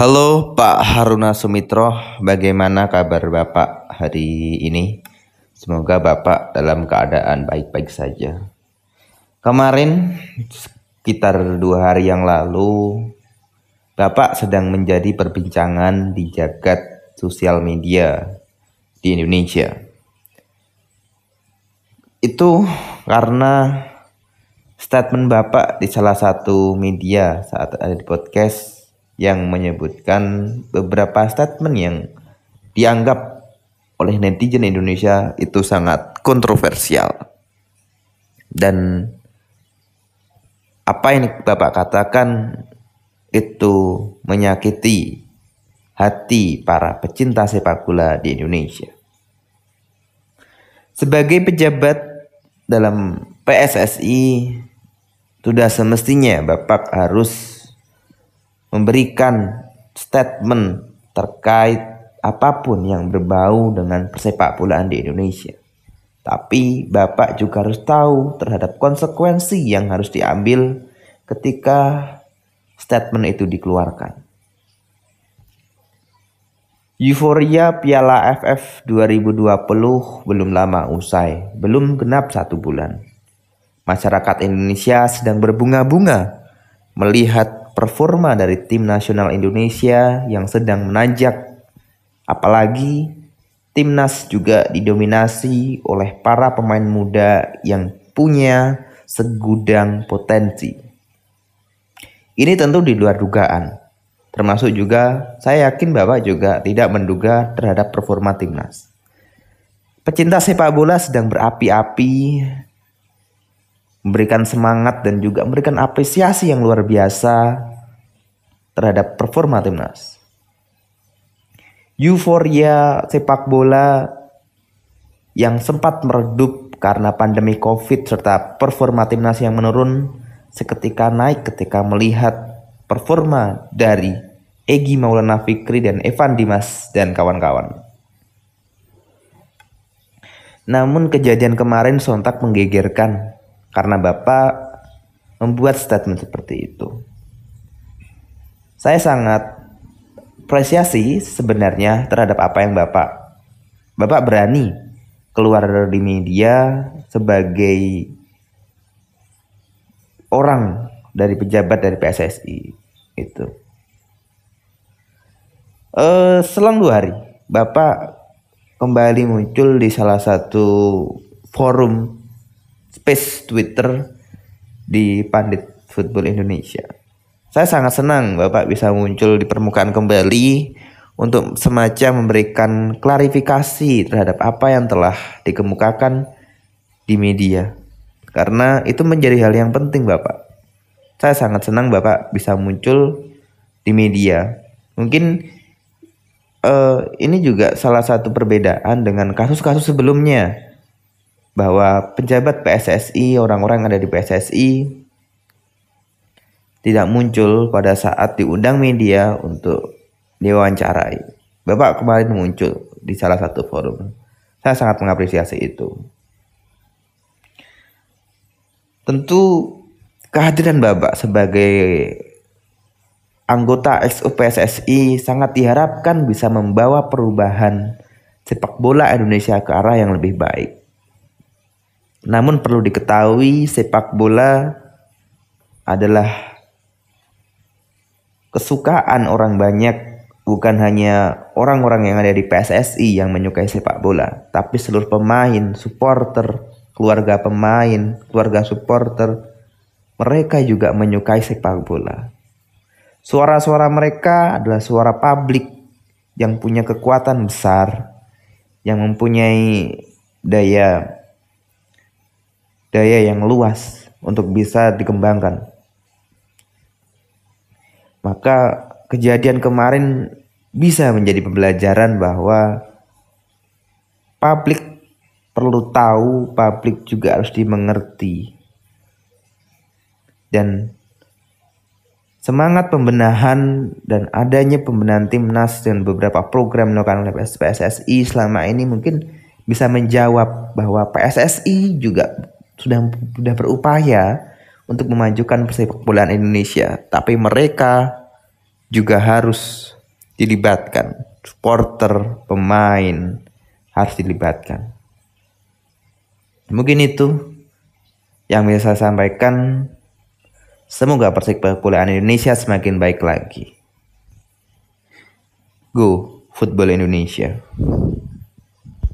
Halo Pak Haruna Sumitro, bagaimana kabar Bapak hari ini? Semoga Bapak dalam keadaan baik-baik saja. Kemarin, sekitar dua hari yang lalu, Bapak sedang menjadi perbincangan di jagat sosial media di Indonesia. Itu karena statement Bapak di salah satu media saat ada di podcast yang menyebutkan beberapa statement yang dianggap oleh netizen Indonesia itu sangat kontroversial. Dan apa yang Bapak katakan itu menyakiti hati para pecinta sepak bola di Indonesia. Sebagai pejabat dalam PSSI, sudah semestinya Bapak harus memberikan statement terkait apa pun yang berbau dengan persepak bolaan di Indonesia. Tapi Bapak juga harus tahu terhadap konsekuensi yang harus diambil ketika statement itu dikeluarkan. Euforia Piala AFF 2020 belum lama usai, belum genap satu bulan. Masyarakat Indonesia sedang berbunga-bunga melihat performa dari tim nasional Indonesia yang sedang menanjak. Apalagi timnas juga didominasi oleh para pemain muda yang punya segudang potensi. Ini tentu di luar dugaan. Termasuk juga saya yakin Bapak juga tidak menduga terhadap performa timnas. Pecinta sepak bola sedang berapi-api memberikan semangat dan juga memberikan apresiasi yang luar biasa terhadap performa timnas. Euforia sepak bola yang sempat meredup karena pandemi Covid serta performa timnas yang menurun seketika naik ketika melihat performa dari Egi Maulana Fikri dan Evan Dimas dan kawan-kawan. Namun kejadian kemarin sontak menggegerkan karena Bapak membuat statement seperti itu. Saya sangat apresiasi sebenarnya terhadap apa yang Bapak Bapak berani keluar di media sebagai orang dari pejabat dari PSSI itu. Uh, selang dua hari, Bapak kembali muncul di salah satu forum space Twitter di Pandit Football Indonesia. Saya sangat senang Bapak bisa muncul di permukaan kembali untuk semacam memberikan klarifikasi terhadap apa yang telah dikemukakan di media. Karena itu menjadi hal yang penting Bapak. Saya sangat senang Bapak bisa muncul di media. Mungkin uh, ini juga salah satu perbedaan dengan kasus-kasus sebelumnya bahwa pejabat PSSI, orang-orang ada di PSSI tidak muncul pada saat diundang media untuk diwawancarai. Bapak kemarin muncul di salah satu forum. Saya sangat mengapresiasi itu. Tentu kehadiran Bapak sebagai anggota XU PSSI sangat diharapkan bisa membawa perubahan sepak bola Indonesia ke arah yang lebih baik. Namun perlu diketahui sepak bola adalah kesukaan orang banyak bukan hanya orang-orang yang ada di PSSI yang menyukai sepak bola, tapi seluruh pemain, supporter, keluarga pemain, keluarga supporter, mereka juga menyukai sepak bola. Suara-suara mereka adalah suara publik yang punya kekuatan besar, yang mempunyai daya daya yang luas untuk bisa dikembangkan. Maka kejadian kemarin bisa menjadi pembelajaran bahwa publik perlu tahu, publik juga harus dimengerti. Dan semangat pembenahan dan adanya pembenahan timnas dan beberapa program dilakukan oleh PSSI selama ini mungkin bisa menjawab bahwa PSSI juga sudah sudah berupaya untuk memajukan persepak bolaan Indonesia, tapi mereka juga harus dilibatkan. Supporter, pemain harus dilibatkan. Mungkin itu yang bisa saya sampaikan. Semoga persepak bolaan Indonesia semakin baik lagi. Go Football Indonesia.